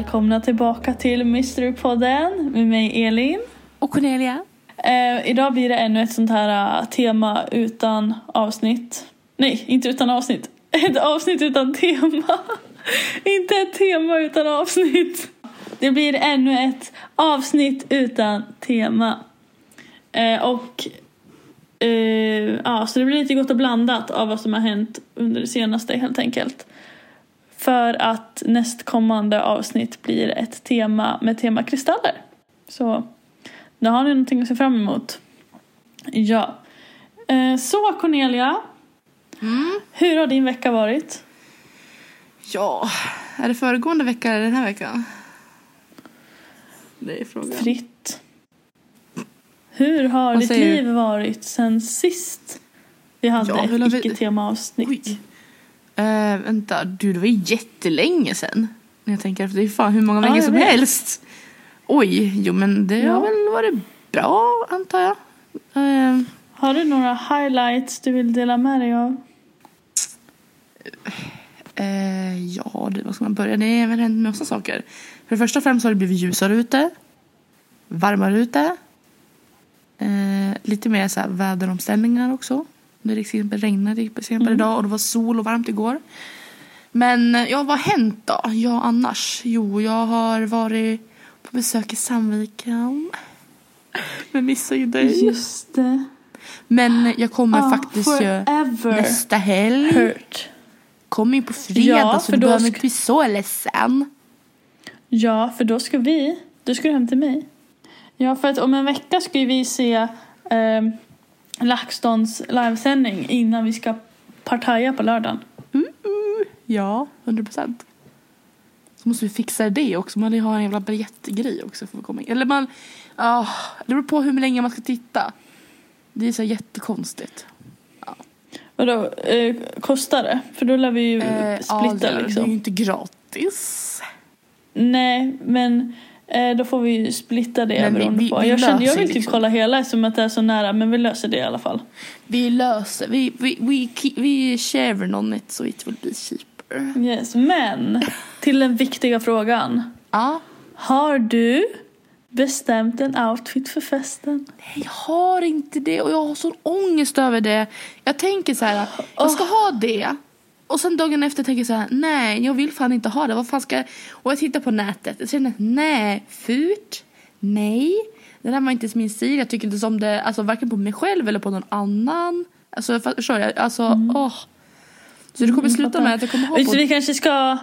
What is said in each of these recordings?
Välkomna tillbaka till Mysterypodden med mig Elin. Och Cornelia. Eh, idag blir det ännu ett sånt här uh, tema utan avsnitt. Nej, inte utan avsnitt. Ett avsnitt utan tema. inte ett tema utan avsnitt. Det blir ännu ett avsnitt utan tema. Eh, och eh, ja, så det blir lite gott och blandat av vad som har hänt under det senaste helt enkelt. För att nästkommande avsnitt blir ett tema med tema kristaller. Så nu har ni någonting att se fram emot. Ja. Eh, så Cornelia. Mm. Hur har din vecka varit? Ja, är det föregående vecka eller den här veckan? Det är frågan. Fritt. Hur har Vad ditt liv varit sen sist vi hade Ja, ett icke-tema-avsnitt? Eh, vänta, du det var ju jättelänge sedan. När jag tänker efter, det är fan hur många Ja, veckor jag som vet. helst. Oj, jo men det Ja. har väl varit bra antar jag. Eh, Har du några highlights du vill dela med dig av? eh, ja, det, vad ska man börja? Det är väl hänt massa saker. För det första och främst har det blivit ljusare ute. Varmare ute. Lite mer så här väderomställningar också. Det exempel regnade till exempel Mm. idag och det var sol och varmt igår. Men eh, ja, vad har hänt då? Ja, annars? Jo, jag har varit på besök i Sandviken. Men missade ju dig. Just det. Men jag kommer Ah, faktiskt ju nästa helg. hurt. Kommer ju på fredag Ja, så du då behöver inte bli så ledsen. Ja, för då ska vi... Du ska du hem till mig. Ja, för att om en vecka ska ju vi se eh, LaxTons livesändning innan vi ska partaja på lördagen. Ja, hundra procent. Så måste vi fixa det också. Man vill ha en jävla biljettgrej också för att komma in. Eller man... Ja, det beror på hur länge man ska titta. Det är så jättekonstigt. Vadå, eh, kostar det? För då lär vi ju Eh, splitta ja, det, det är liksom. ju inte gratis. Nej, men eh, då får vi ju splitta det Men beroende vi- på. vi jag, känner, jag vill typ liksom. kolla hela som att det är så nära, men vi löser det i alla fall. Vi löser. Vi, vi, vi, vi, share on it so it will be cheaper. Yes, men till den viktiga frågan. Ja. Har du bestämt en outfit för festen? Jag har inte det och jag har sån ångest över det. Jag tänker så här, jag ska ha det. Och sen dagen efter tänker jag så här, nej jag vill fan inte ha det. Vad fan ska jag? Och jag tittar på nätet. Jag känner, nej, fult. Nej. Det där var inte min stil. Jag tycker inte om det, alltså varken på mig själv eller på någon annan. Alltså förstår jag, alltså åh. Så det kommer sluta med att jag kommer ha på vi kanske ska...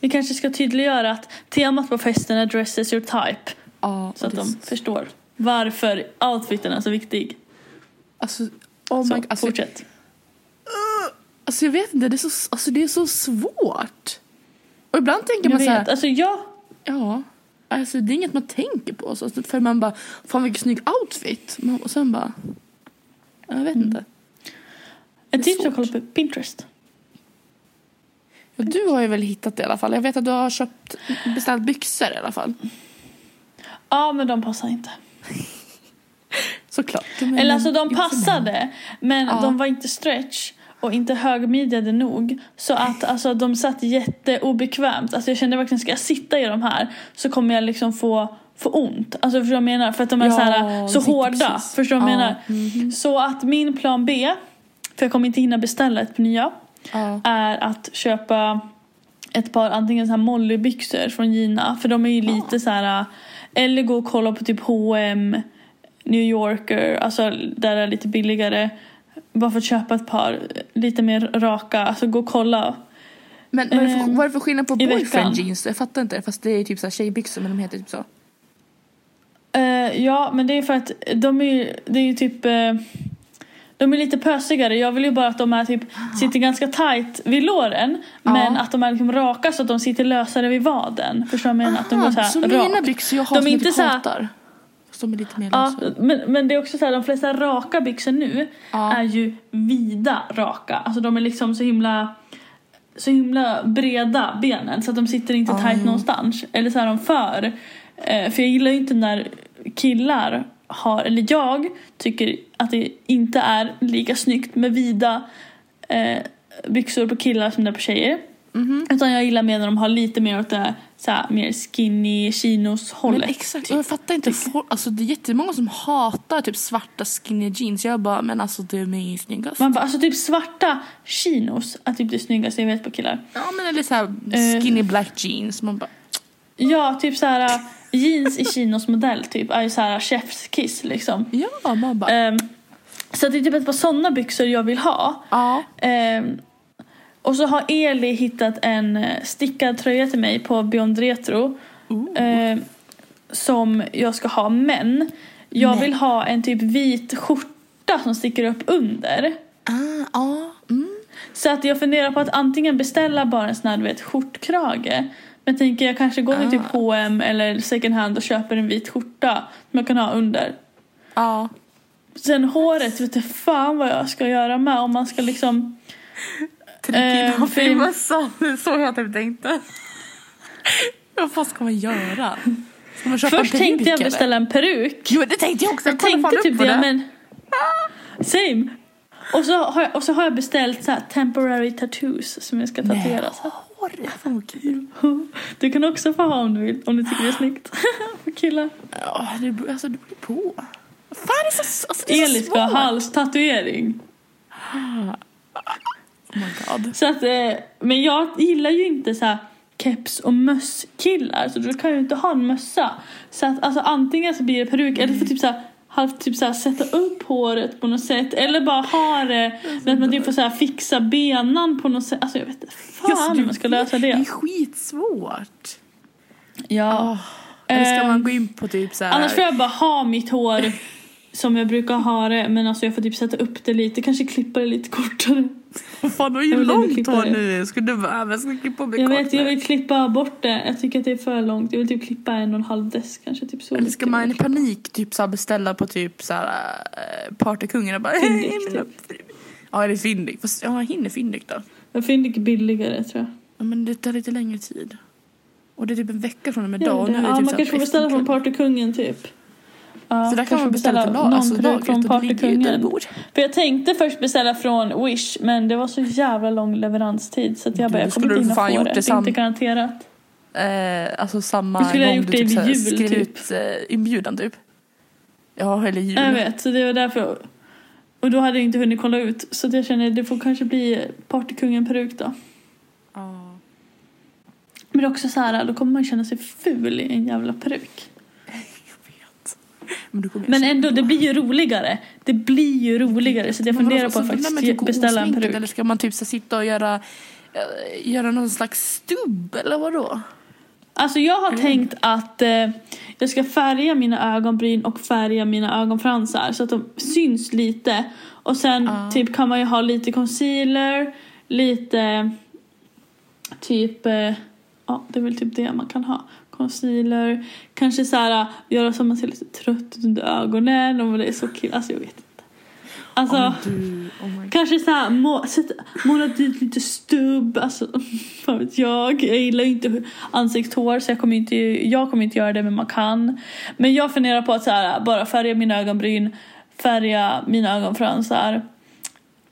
Vi kanske ska tydliggöra att temat på festen är dress as your type. Ja, Så att de förstår varför outfiten är så viktig. Alltså, oh my Så, God. Alltså, fortsätt. Alltså jag vet inte, det är så, alltså, det är så svårt. Och ibland tänker Jag man så här, vet. Alltså jag... Ja, alltså det är inget man tänker på. Så för man bara, fan vilken snygg outfit. Och sen bara, jag vet inte. Ett tips är att kolla på Pinterest. Ja, du har ju väl hittat det i alla fall. Jag vet att du har köpt, beställt byxor i alla fall. Ja, men de passar inte. Såklart. Eller alltså de passade, men Ja. de var inte stretch och inte högmidjade nog. Så att alltså, de satt jätteobekvämt. Alltså jag kände verkligen, ska jag sitta i de här så kommer jag liksom få, få ont. Alltså förstår du vad jag menar? För att de är Ja, så, här, så hårda. precis. Förstår du vad jag Ja, menar? Så att min plan B, för jag kommer inte hinna beställa ett nya, Ja. är att köpa ett par antingen så här mollybyxor från Gina. För de är ju lite så här. Eller gå och kolla på typ H&M New Yorker, alltså där det är lite billigare. Bara för att köpa ett par lite mer raka, alltså gå och kolla. Men vad är, det för, Ehm, vad är det för skillnad på boyfriend jeans? Jag fattar inte. Fast det är typ så här tjejbyxor men de heter typ så. Eh, ja, men det är för att de är ju, det är ju typ eh, de är lite pösigare. Jag vill ju bara att de är typ, sitter ganska tight vid låren. Men att de är liksom raka så att de sitter lösare vid vaden. Förstår du vad jag menar? Att de går så här så mina rakt. byxor jag har De som är är inte inte så här- de är lite mer Ja, men, men det är också så här, de flesta raka byxor nu Ja. är ju vida raka. Alltså de är liksom så himla så himla breda benen så att de sitter inte tight jo. någonstans. Eller så är de för. Eh, för jag gillar ju inte när killar har, eller jag tycker att det inte är lika snyggt med vida eh, byxor på killar som det är på tjejer. Mhm. Utan jag gillar mer när de har lite mer åt det så här, mer skinny chinos Men hållet. exakt, och jag fattar inte. Folk, alltså, det är jättemånga som hatar typ svarta skinny jeans. Jag bara, men alltså de är ju snyggast. Man bara, alltså typ svarta chinos är typ det snyggaste jag vet på killar. Ja men eller såhär Eh. skinny black jeans. Man bara, Ja, typ så här jeans i chinos modell typ är ju så här chef's kiss liksom. ja man bara. Ehm, så det är typ ett par sådana byxor jag vill ha. ja. Ehm, och så har Eli hittat en eh, stickad tröja till mig på Beyond Retro. Ehm, som jag ska ha men jag Men. vill ha en typ vit skjorta som sticker upp under. Ah, ja. Mm. Så att jag funderar på att antingen beställa bara en sån här du vet, skjortkrage. Men tänker jag kanske går till Ah. typ H&M eller second hand och köper en vit skjorta som jag kan ha under. Ja. Sen håret vet jag fan vad jag ska göra med om man ska liksom Tryck in Eh, honom i film. mössan. Det är så jag typ tänkte. Vad fan ska man göra? Ska man köpa Först en tänkte jag beställa en peruk. Jo det tänkte jag också. Jag kollade tänkte typ på det men... Same. Och så, har jag, och så har jag beställt så här temporary tattoos som jag ska tatuera. Så. Hår, fan vad kul. Du kan också få ha om du vill, om du tycker det är snyggt. För killar. Ja, det, beror- alltså, det beror på. Fan det är så, alltså, det är så ska ha halstatuering. Oh. Så att, eh, men jag gillar ju inte så här keps och mösskillar så då kan jag ju inte ha en mössa. Så att alltså antingen så blir det peruk eller får typ så här halvt typ så här, sätta upp håret på något sätt eller bara ha det så att man typ får så här, fixa benan på något sätt. Alltså jag vet inte fan Alltså, hur man ska lösa Det är det. skitsvårt. Ja. Oh. Eller ska Ehm, man gå in på typ så här... Annars får jag bara ha mitt hår som jag brukar ha det men alltså jag får typ sätta upp det lite, kanske klippa det lite kortare. Fan, du har ju Jag långt hår nu. Skulle du jag ska klippa mig Jag kort vet, jag vill klippa bort det. Jag tycker att det är för långt. Jag vill typ klippa en och en halv dess kanske. Typ så Eller ska man i panik typ så beställa på typ så här äh, Partykungen och bara... Fyndik, "Hej, typ. Ja, eller Fyndik. Fast ja, hinner Fyndik då? Jag finner det billigare tror jag. Ja, men det tar lite längre tid. Och det är typ en vecka från och med är det Ja, typ man kanske får beställa från. Partykungen typ. Ja, Så där kan man beställa lag, någon alltså lagret från Partykungen. För jag tänkte först beställa från Wish men det var så jävla lång leveranstid så att jag bara, jag kommer inte hinna få det. det är sam- inte garanterat. Eh, alltså samma Du skulle ha gång gjort du det typ vid så här jul, skrev typ. ut eh, inbjudan typ. Ja, eller jul. Jag vet, så det var därför. Och då hade jag inte hunnit kolla ut. Så jag känner det får kanske bli Partykungen-peruk då. Men det är också så här, då kommer man känna sig ful i en jävla peruk. Men, Men ändå, det blir ju roligare. Det blir ju roligare så jag funderar på att faktiskt typ beställa en peruk. Eller ska man typ så sitta och göra, eh, göra någon slags stubb eller vadå? Alltså jag har Mm. tänkt att eh, jag ska färga mina ögonbryn och färga mina ögonfransar så att de syns lite. Och sen Ah. typ kan man ju ha lite concealer, lite typ, eh, ja det är väl typ det man kan ha. Concealer, kanske så här göra så att man ser lite trött ut under ögonen om det är så kul. Alltså jag vet inte. Alltså. Du, oh God. Kanske så här, må, sätta, måla dit lite stubb, alltså vad vet jag. Jag gillar ju inte ansiktshår så jag kommer inte, jag kommer inte göra det men man kan. Men jag funderar på att så här, bara färga mina ögonbryn, färga mina ögonfransar.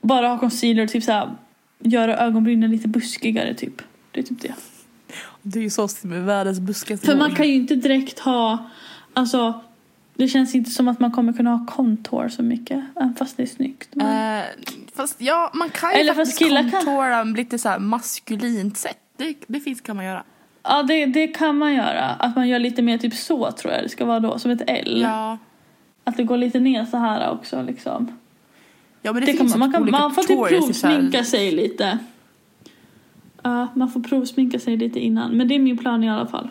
Bara ha concealer och typ så här, göra ögonbrynen lite buskigare typ. Det är typ det. Du är ju så med världens buskigaste För man kan ju inte direkt ha, alltså det känns inte som att man kommer kunna ha contour så mycket, även fast det är snyggt. Men... Eh, fast ja, man kan ju Eller faktiskt killar kan- kontora lite så här maskulint sätt. Det, det finns kan man göra. Ja, det, det kan man göra. Att man gör lite mer typ så tror jag det ska vara då, som ett L. Ja. Att det går lite ner så här också liksom. Ja men det, Det kan finns man, man, typ kan, olika man får typ provsminka sig lite. Ja, man får provsminka sig lite innan. Men det är min plan i alla fall.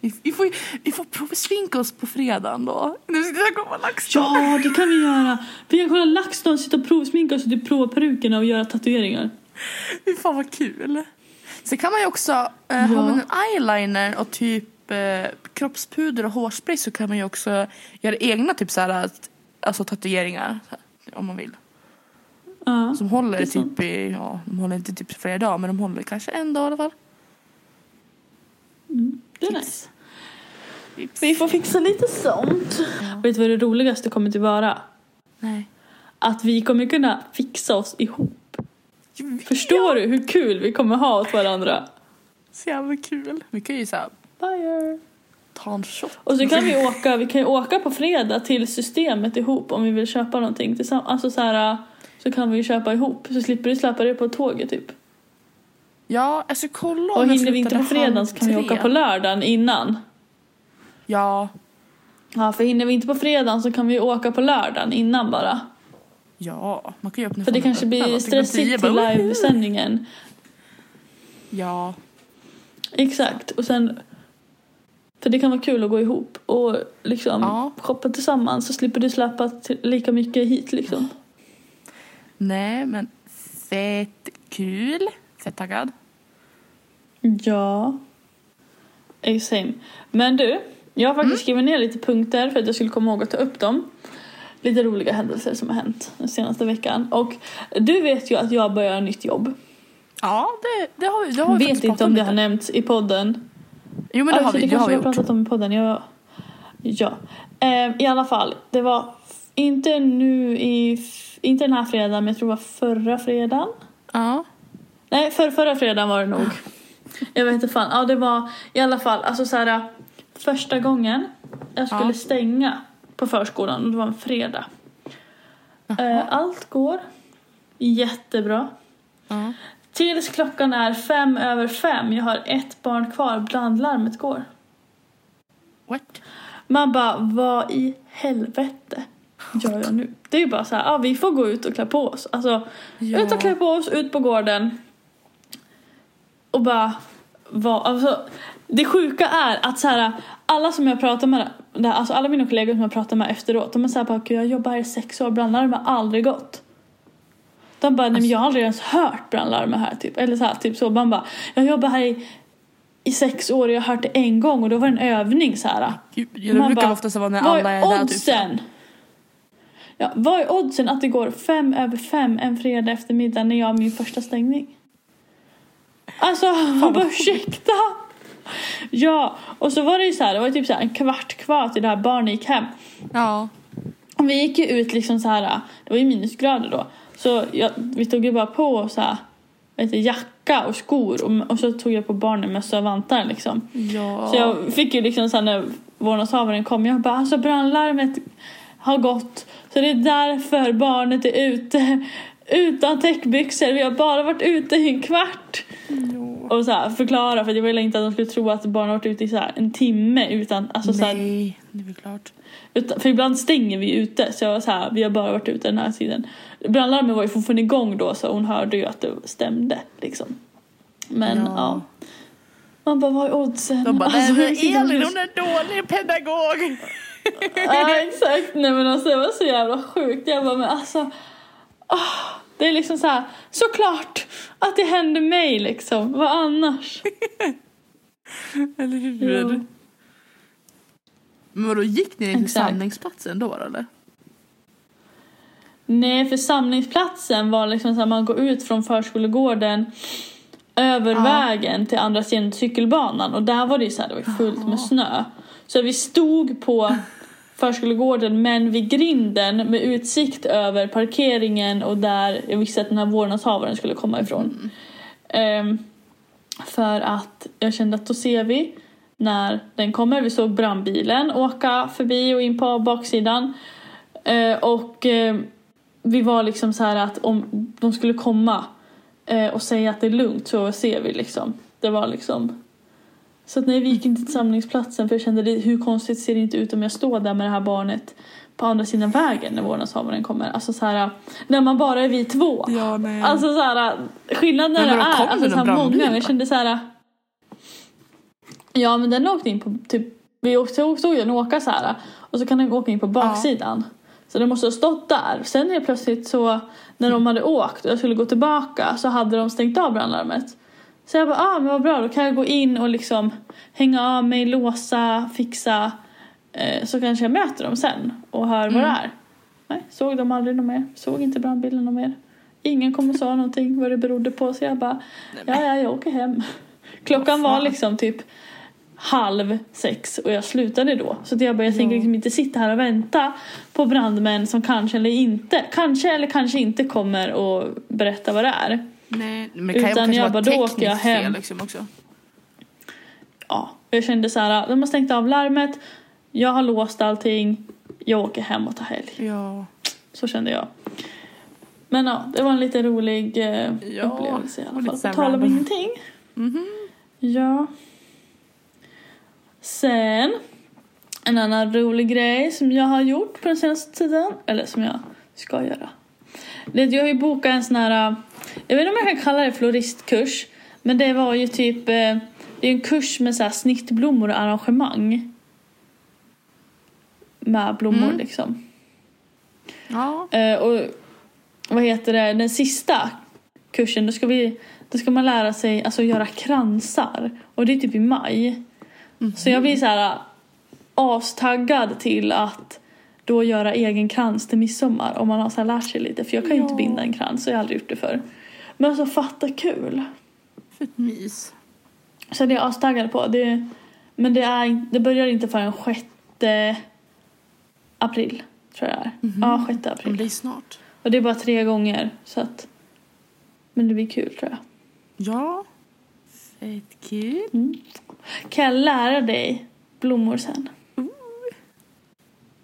Vi, vi, får, vi får provsminka oss på fredagen då. Nu ska jag komma LaxTon. Ja, det kan vi göra. Vi kan kolla LaxTon, sitta och provsminka oss och typ prova perukerna och göra tatueringar. Fy fan vad kul. Sen kan man ju också, eh, Ja. har man en eyeliner och typ eh, kroppspuder och hårspray så kan man ju också göra egna typ så här, alltså tatueringar. Så här, om man vill. Ja. Som håller typ i, ja, de håller inte typ flera dagar men de håller kanske en dag i alla fall. Mm, det är Tips. nice. Tips. Vi får fixa lite sånt. Ja. Vet du vad det roligaste kommer att vara? Nej. Att vi kommer kunna fixa oss ihop. Förstår du hur kul vi kommer ha åt varandra? Så jävla kul. Vi kan ju såhär Fire. ta en shot. Och så kan vi åka, vi kan ju åka på fredag till systemet ihop om vi vill köpa någonting tillsammans. Alltså så här, så kan vi ju köpa ihop så slipper du släppa det på tåget typ. Ja, ska kolla om Och hinner vi inte på fredagen så kan vi åka på lördagen innan. Ja, Ja, för hinner vi inte på fredagen så kan vi åka på lördagen innan bara. ja. Man kan ju öppna För det kanske blir stressigt till livesändningen. Ja, Exakt. Och sen... För det kan vara kul att gå ihop och liksom Ja. shoppa tillsammans så slipper du släppa lika mycket hit liksom. Nej men fett kul. Fett taggad. Ja. Same. Men du, jag har faktiskt skrivit ner lite punkter för att jag skulle komma ihåg att ta upp dem. Lite roliga händelser som har hänt den senaste veckan. Och du vet ju att jag börjar nytt jobb. Ja, det, det har. Det har vi vet inte om det har nämnts i podden. Jo men det har Alltså, vi, det kanske har vi vi har gjort. pratat om i podden. Jag... Ja. Eh, I alla fall, det var inte nu i... Inte den här fredagen, men jag tror det var förra fredagen. Ja. Nej, för, förra fredagen var det nog. Jag vet inte fan. Ja, det var i alla fall alltså så här, första gången jag skulle Ja. stänga på förskolan och det var en fredag. Eh, allt går jättebra. ja. Tills klockan är fem över fem. Jag har ett barn kvar. Brandlarmet går. What? Man bara, vad i helvete gör jag nu? Det är ju bara så här, ja vi får gå ut och klä på oss. Alltså, Ja. ut och klä på oss, ut på gården. Och bara, vad, alltså. Det sjuka är att så här, alla som jag pratar med, alltså alla mina kollegor som jag pratar med efteråt, de är såhär bara, "Gud, jag jobbar här i sex år, brandlarmet har aldrig gått. De bara, nej men jag har aldrig ens hört brandlarmet här typ. Eller så här, typ så. Man bara, jag jobbar här i, i sex år och jag har hört det en gång och då var det en övning så här. Gud, Det Man brukar bara, oftast vara när alla är är där. Typ. Ja, vad är oddsen att det går fem över fem en fredag eftermiddag när jag har min första stängning? Alltså, bara ursäkta? Ja, och så var det ju så här, det var typ så här en kvart kvar till det här barnet gick hem. Ja. Och vi gick ju ut liksom så här, det var ju minusgrader då. Så jag, vi tog ju bara på oss så här, vet du, jacka och skor och, och så tog jag på barnen mössa och vantar liksom. Ja. Så jag fick ju liksom sen när vårdnadshavaren kom, jag bara alltså brandlarmet har gått så det är därför barnet är ute utan täckbyxor. Vi har bara varit ute i en kvart. Ja. Och så här, förklara för jag ville inte att de skulle tro att barnen har varit ute i så här, en timme utan, alltså så här, Nej, det är väl klart. utan, för ibland stänger vi ute så jag var så här, vi har bara varit ute den här tiden. Brandlarmet var ju fortfarande igång då så hon hörde ju att det stämde liksom. Men ja. Ja. Man bara, vad är oddsen? De bara, Alltså, nej och Elin hon är dålig pedagog. Ja exakt, nej men alltså det var så jävla sjukt. Jag bara men alltså. ah, det är liksom så här, såklart att det hände mig liksom. Vad annars? Eller hur? Ja. Men vadå, gick ni till Exakt. samlingsplatsen då eller? Nej för samlingsplatsen var liksom så här, man går ut från förskolegården över Ja. vägen till andra sidan cykelbanan och där var det ju så här, det var fullt med snö. Så vi stod på förskolegården men vid grinden med utsikt över parkeringen och där jag visste att den här vårdnadshavaren skulle komma ifrån. Ehm, för att jag kände att då ser vi när den kommer. Vi såg brandbilen åka förbi och in på baksidan. Eh, och eh, vi var liksom så här att om de skulle komma eh, och säga att det är lugnt så ser vi liksom. Det var liksom så att nej, vi gick inte till samlingsplatsen för jag kände det, hur konstigt ser det inte ut om jag står där med det här barnet på andra sidan vägen när vårdnadshavaren kommer. Alltså så här, när man bara är vi två. Ja, nej. Alltså så här, skillnaden när är alltså, så här, många. Jag kände så här. Ja men den åkte in på typ, vi åkte, såg den åka så här och så kan den åka in på baksidan. Så den måste ha stått där. Sen helt plötsligt så när de hade åkt och jag skulle gå tillbaka så hade de stängt av brandlarmet. Så jag bara, ah men vad bra då kan jag gå in och liksom hänga av mig, låsa, fixa. Eh, så kanske jag möter dem sen och hör vad det är. Nej, såg de aldrig något mer. Såg inte brandbilen något mer. Ingen kom och sa någonting vad det berodde på så jag bara, ja ja jag åker hem. Klockan var liksom typ halv sex och jag slutade då. Så jag bara, jag tänker liksom inte sitta här och vänta på brandmän som kanske eller inte, kanske eller kanske inte kommer och berätta vad det är. Nej, men det kan Utan kanske jag bara, då åker jag tekniskt fel hem. liksom också. Ja, jag kände så här, de har stängt av larmet, jag har låst allting, jag åker hem och tar helg. Ja. Så kände jag. Men ja, det var en lite rolig eh, Ja, upplevelse i alla fall. På tal om ingenting. Mhm. Ja. Sen, en annan rolig grej som jag har gjort på den senaste tiden, eller som jag ska göra. Det jag har ju bokat en sån här, jag vet inte om jag kan kalla det floristkurs, men det var ju typ, eh, det är en kurs med så snittblommor och arrangemang. Med blommor Mm. liksom. Ja. Eh, och vad heter det, den sista kursen då ska, vi, då ska man lära sig alltså, göra kransar. Och det är typ i maj. Så jag blir så här äh, astaggad till att då göra egen krans till midsommar om man har så lärt sig lite. För jag kan ju inte Ja. binda en krans, så jag har aldrig gjort det förr. Men alltså fatta kul. För ett mys. Så det är jag astaggad på. Det, men det, är, det börjar inte förrän 6 april. Tror jag det är. Ja, 6 Men april. det är snart. Och det är bara tre gånger så att Men det blir kul tror jag. Ja. Fett kul. Kan jag lära dig blommor sen?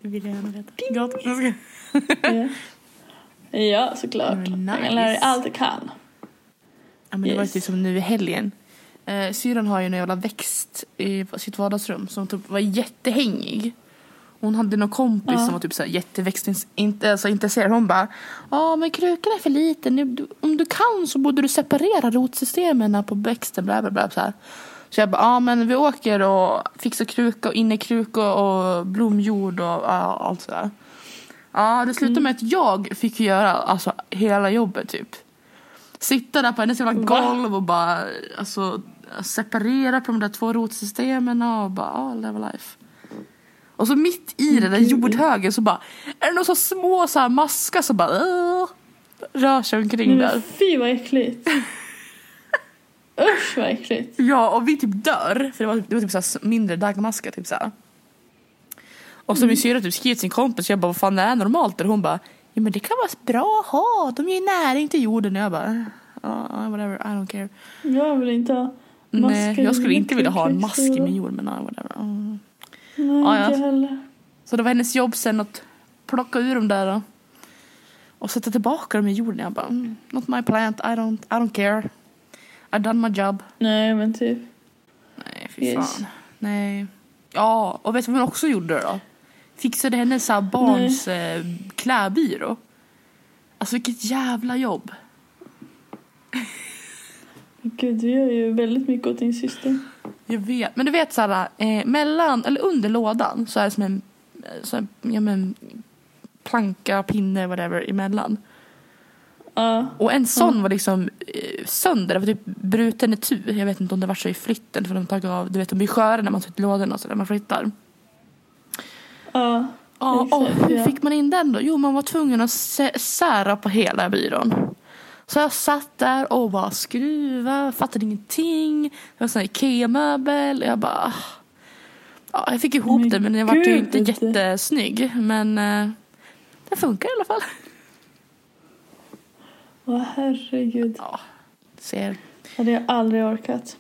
Det vill jag gärna veta. Gott. Ja, såklart. Mm, Jag kan lära dig nice. allt jag kan. Ja, men det var Yes. ju som nu i helgen. Eh, syrran har ju en jävla växt i sitt vardagsrum som typ var jättehängig. Hon hade någon kompis Ja. som var typ så här inte, alltså intresserad. Hon bara, ja men krukan är för liten. Nu- Om du kan så borde du separera rotsystemen på växten. Bla, bla, bla, så, här. så jag bara, ja men vi åker och fixar kruka och innekruka och blomjord och ja, allt sådär. Ja, det slutade med att jag fick göra alltså, hela jobbet typ. Sitta där på hennes jävla golv och bara alltså, separera på de där två rotsystemen och bara, ja, live life. Och så mitt i den där jordhögen så bara, är det några så små så här maskar som bara uh, rör sig omkring Men där. fy vad äckligt. Usch vad äckligt. Ja, och vi typ dör. För det var, det var typ så mindre dagmaskar typ så här. Och Mm. så min syrra typ skrev till sin kompis, jag bara, vad fan det är normalt? Och hon bara, ja men det kan vara bra att ha, de ger näring till jorden. Och jag bara, uh, whatever, I don't care. Jag vill inte ha maskar Nej, jag skulle inte vilja ha en mask i min jord, men uh, whatever. Mm. Nej, Ja, ja. inte heller. Så det var hennes jobb sen att plocka ur dem där då. och sätta tillbaka dem i jorden. Jag bara, mm, not my plant, I don't, I don't care. I done my job. Nej men typ. Nej, fy Yes. fan. Nej. Ja, och vet du vad hon också gjorde då? Fixade hennes så här barns eh, klädbyrå. Alltså vilket jävla jobb. Gud du gör ju väldigt mycket åt din syster. Jag vet. Men du vet så här, eh, mellan, eller under lådan så är det som en, eh, så här, ja men, planka, pinne, whatever emellan. Ja. Och en sån var liksom eh, sönder, det var typ bruten itu. Jag vet inte om det var så i flytten för de tagit av, du vet de blir sköra när man tar ut lådorna så där man flyttar. Ja. Ja, och hur fick man in den då? Jo, man var tvungen att sä- sära på hela byrån. Så jag satt där och bara skruva, fattade ingenting. Det var sån här Ikea-möbel. Jag bara... ah. Ja, jag fick ihop Men det men jag var ju inte jättesnygg. Men eh, det funkar i alla fall. Åh herregud. Ja, ser. Hade jag aldrig orkat.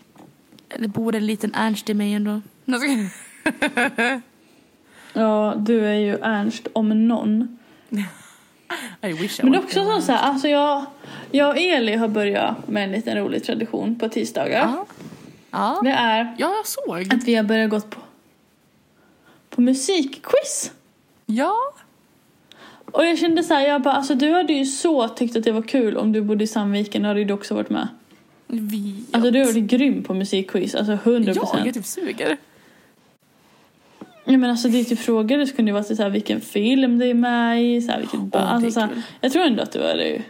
Det bor en liten Ernst i mig ändå. Jag Ja, du är ju Ernst om någon. I wish I Men det är was också there. så här, alltså jag, jag och Eli har börjat med en liten rolig tradition på tisdagar. Ja. Ja. Det är ja, jag såg. att vi har börjat gått på, på musikquiz. Ja. Och jag kände så här, jag bara, alltså du hade ju så tyckt att det var kul om du bodde i Sandviken, då hade du också varit med. Vi... Alltså du har varit grym på musikquiz, alltså 100 Jag procent. är typ suger. Ja, men alltså det är typ frågor, det skulle ju vara så här, vilken film det är med i, så här, vilket det är Alltså, så här, jag tror ändå att du hade ju...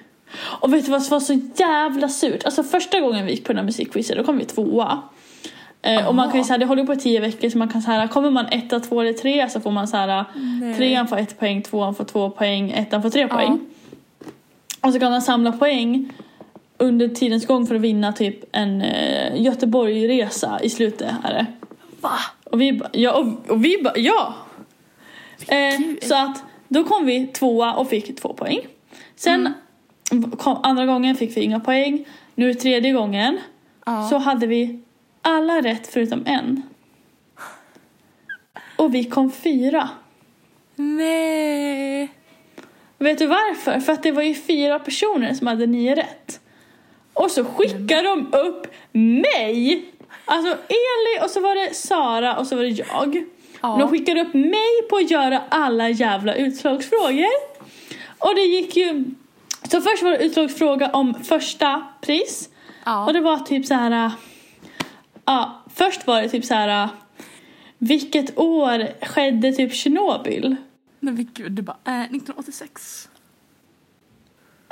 Och vet du vad som var så jävla surt? Alltså första gången vi gick på den här musikquizen, då kom vi tvåa. Eh, och man kan ju säga, det håller på i tio veckor så man kan säga, kommer man etta, två eller tre så får man så här, Nej. trean får ett poäng, tvåan får två poäng, ettan får tre Ja. poäng. Och så kan man samla poäng under tidens gång för att vinna typ en eh, Göteborg-resa i slutet är det. Va? Och vi bara, ja, och, och vi bara, ja! Eh, så att då kom vi tvåa och fick två poäng. Sen kom, andra gången fick vi inga poäng. nu tredje gången Ja. så hade vi alla rätt förutom en. Och vi kom fyra. Nej. Vet du varför? För att det var ju fyra personer som hade nio rätt. Och så skickade de upp mig! Alltså Eli och så var det Sara och så var det jag. Ja. De skickade upp mig på att göra alla jävla utslagsfrågor. Och det gick ju... Så först var det utslagsfråga om första pris. Ja. Och det var typ så här... Ja, först var det typ så här... Vilket år skedde typ Tjernobyl? Nej men gud, du bara, äh, 1986.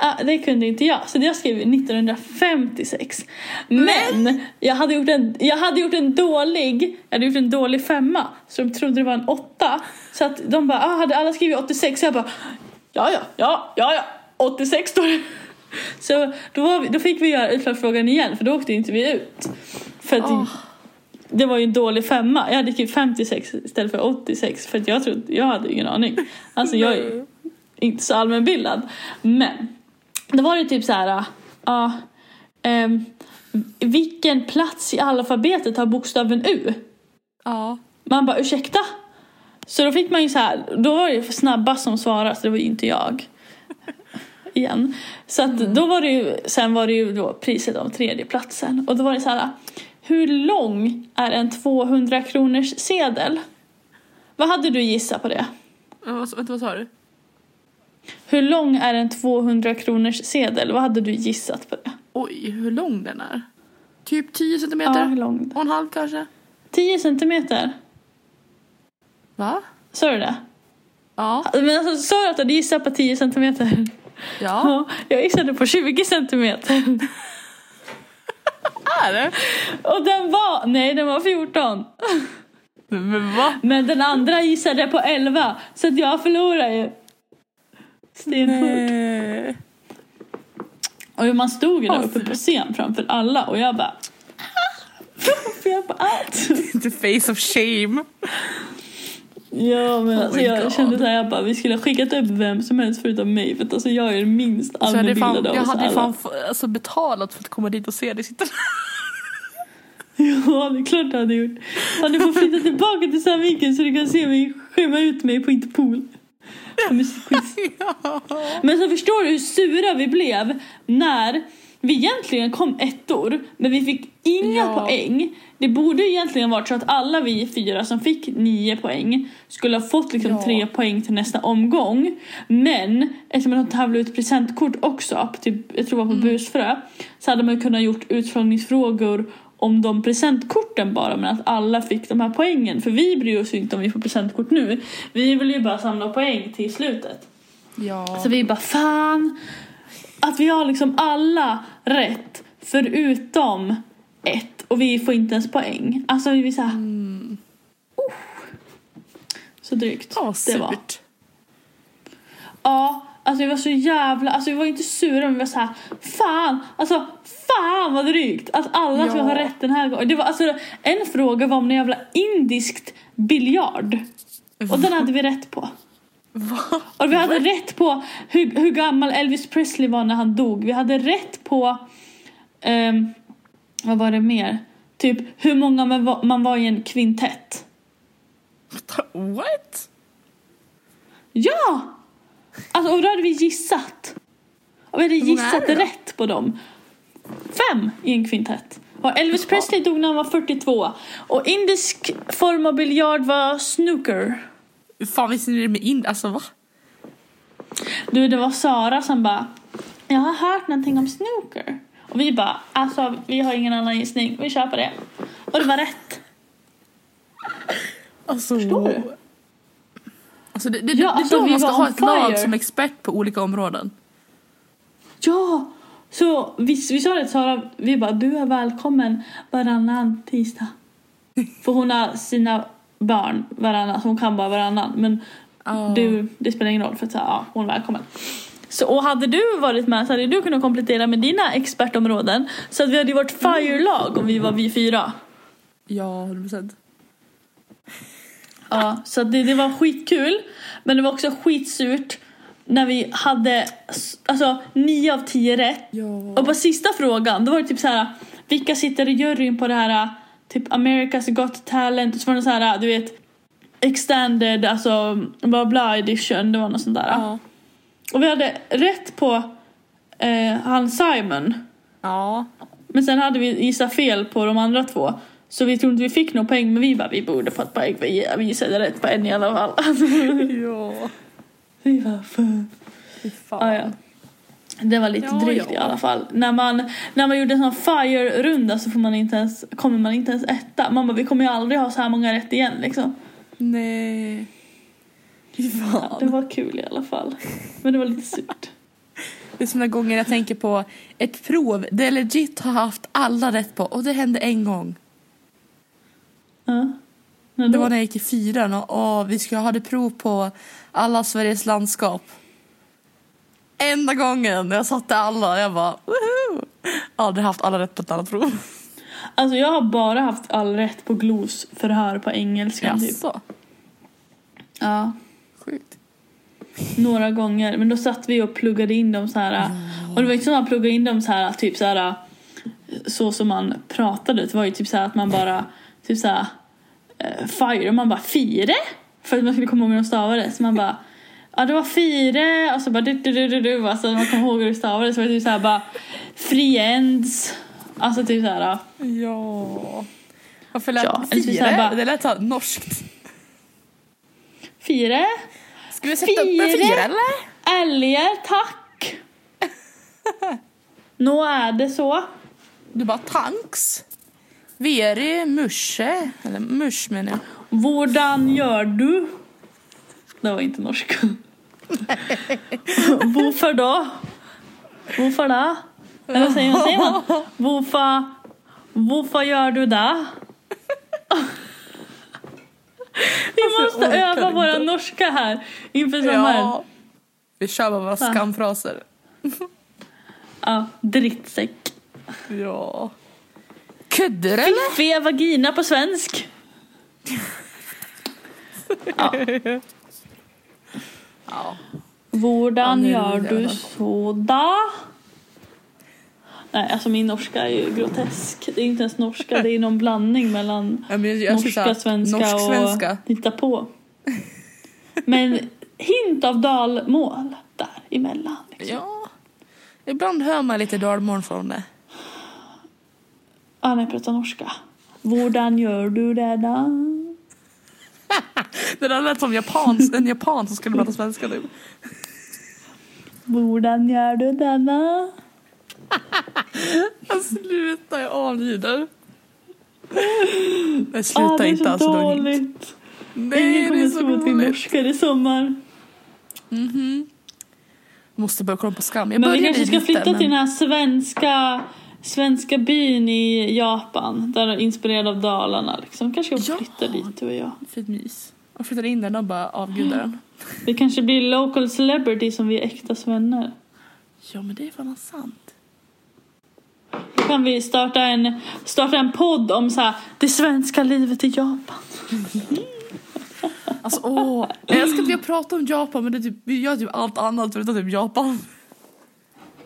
Ja, det kunde inte jag, så jag skrev 1956. Men jag hade, gjort en, jag hade gjort en dålig jag hade gjort en dålig femma, så de trodde det var en åtta. Så att de bara, ah, hade alla skrivit 86? Så jag bara, ja, ja, ja, ja, ja, 86 står det. Så då, vi, då fick vi göra utslagsfrågan igen, för då åkte inte vi ut. För att Åh. det var ju en dålig femma. Jag hade skrivit 56 istället för 86, för att jag trodde, jag hade ingen aning. Alltså jag är inte så allmänbildad. Men då var det typ så här, ja, ehm, vilken plats i alfabetet har bokstaven U? Ja. Man bara ursäkta? Så då fick man ju så här, då var det ju för snabba som svarade, så det var ju inte jag. Igen. Så att då var det ju, sen var det ju då priset om tredje platsen och då var det så här, hur lång är en 200 kronors sedel? Vad hade du gissat på det? Vad, vad sa du? Hur lång är en 200 kronors sedel? Vad hade du gissat på det? Oj, hur lång den är. Typ 10 Ja, centimeter? hur lång? Och en halv kanske? 10 centimeter. Va? Sa du det? Ja. Men alltså, sa du att du hade gissat på 10 centimeter? Ja. Ja, jag gissade på 20 centimeter. Är det? Och den var, nej den var 14. Men va? Men den andra gissade på 11. Så att jag förlorade ju. Stenhårt. Nej. Och man stod ju där uppe på scen framför alla och jag bara... Fel på allt. The face of shame. Ja men Oh alltså jag God. kände såhär, jag bara vi skulle ha skickat upp vem som helst förutom mig för att alltså jag är den minst Så jag hade allmänbildade jag av oss hade alla. fan alltså, betalat för att komma dit och se dig sitta Ja, det är klart du hade gjort. Du får flytta tillbaka till Sandviken så du kan se mig skämma ut mig på Interpol. Musikquiz. ja. Men så förstår du hur sura vi blev när vi egentligen kom ettor men vi fick inga Ja. poäng. Det borde egentligen varit så att alla vi fyra som fick nio poäng skulle ha fått liksom Ja. tre poäng till nästa omgång. Men eftersom de tävlade ut presentkort också, typ, jag tror det var på Busfrö, så hade man kunnat gjort utfrågningsfrågor om de presentkorten bara men att alla fick de här poängen. För vi bryr oss ju inte om vi får presentkort nu. Vi vill ju bara samla poäng till slutet. ja. Så vi bara fan att vi har liksom alla rätt förutom ett och vi får inte ens poäng. Alltså vi så här, Mm. så drygt. Ja, det var. Ja, alltså vi var så jävla, alltså vi var inte sura men vi var så här, fan, alltså fan vad drygt att alla Ja. skulle ha rätt den här gången. Det var alltså en fråga var om en jävla indiskt biljard och den hade vi rätt på. Va? Och vi hade rätt på hur, hur gammal Elvis Presley var när han dog. Vi hade rätt på, ehm, vad var det mer? Typ hur många man var, man var i en kvintett. What? Ja! Alltså, och då hade vi gissat. Och vi hade gissat rätt på dem. Fem i en kvintett. Och Elvis. Presley dog när han var 42. Och indisk form av biljard var snooker. Hur fan visste ni det med in... Alltså va? Du, det var Sara som bara Jag har hört någonting om snooker. Och vi bara, alltså vi har ingen annan gissning, vi kör på det. Och det var rätt. Alltså... Förstår du? Alltså det, det, Ja, det alltså, är då vi man ska ha ett lag som expert på olika områden. Ja! Så vi, vi sa det till Sara, vi bara du är välkommen varannan tisdag. För hon har sina barn varannan, så hon kan bara varannan. Men Ja. du, det spelar ingen roll för att här, ja, hon är välkommen. Så, och hade du varit med så hade du kunnat komplettera med dina expertområden. Så att vi hade ju varit fire-lag om vi var vi fyra. Ja, 100 procent. Ja, så det, det var skitkul. Men det var också skitsurt när vi hade alltså nio av tio rätt. Ja. Och på sista frågan, då var det typ så här. Vilka sitter i juryn på det här typ America's Got Talent? Och så var det så här, du vet extended, alltså bla bla edition, det var något sånt där. Ja. Och vi hade rätt på eh, han Simon. Ja. Men sen hade vi gissat fel på de andra två. Så vi tror inte vi fick någon poäng men vi bara vi borde fått poäng för vi gissade rätt på en i alla fall. Ja. Var för... Fy fan. Ah, ja. Det var lite Ja, drygt ja. i alla fall. När man, när man gjorde en sån fire-runda så får man inte ens, kommer man inte ens etta. Man bara vi kommer ju aldrig ha så här många rätt igen liksom. Nej. Fy fan. Ja, det var kul i alla fall. Men det var lite surt. Det är såna gånger jag tänker på ett prov där jag legit har haft alla rätt på och det hände en gång. Ja. Det var när jag gick i fyran och, och vi skulle ha det prov på alla Sveriges landskap. Enda gången jag satte alla, jag bara woho! Aldrig haft alla rätt på ett annat prov. Alltså jag har bara haft all rätt på glosförhör på engelska typ. Ja. Sjukt. Några gånger. Men då satt vi och pluggade in dem så här. Och det var inte så att man pluggade in dem så här typ så här. Så som man pratade. Det var ju typ så här att man bara typ så här. Fire. Och man bara fire? För att man skulle komma ihåg hur de stavade. Så man bara. Ja det var fire. Och så bara du du du du du. Alltså när man kom ihåg hur det stavades. Så var det typ så här bara. Friends. Alltså typ så här. Ja. Varför lät Ja, här fire? bara- Det lät så här norskt. Fire. Ska vi sätta upp en Fire? fyra eller? Älgar tack. Nå är det så. Du bara tanks. Veri musche. Eller mush menar jag. Hvordan gör du? Det var inte norska. Varför då? Varför då? Eller säger man, säger man? Varför, varför gör du det? Vi måste öva våra inte. norska här inför sommaren. Ja. Vi kör bara våra skamfraser. ja, drittsäck. Ja. Kuddar eller? Fiffiga vagina på svensk. Ja. Ja. Hvordan Ja, gör du sådär? Nej, alltså min norska är ju grotesk. Det är inte ens norska, det är någon blandning mellan Ja, men jag skulle säga norska, svenska norsk-svenska. och hitta på. Men hint av dalmål där emellan. Liksom. Ja. Ibland hör man lite dalmål från det. Ah, när jag pratar norska. Hvordan gör du det då? Det där lät som japans, en japan som skulle prata svenska typ. Hvordan gör du då? Jag slutar, jag avlider. Jag Ah, slutar det är inte så alltså. då. dåligt. Nej, Ingen det är kommer så tro att vi roligt. norskar i sommar. Mhm. Måste börja kolla på Skam. Jag Men vi kanske ska lite, flytta men- till den här svenska, svenska byn i Japan. Där är inspirerad av Dalarna. Liksom. Kanske ska Ja. flytta dit du och jag. Fint mys. Och flyttar in den och bara avgudar den. Vi kanske blir local celebrity som vi är äkta vänner. Ja men det är fan sant. Då kan vi starta en, starta en podd om så här, det svenska livet i Japan. Alltså åh, jag älskar att vi har pratat om Japan men det är typ, vi gör typ allt annat förutom typ Japan.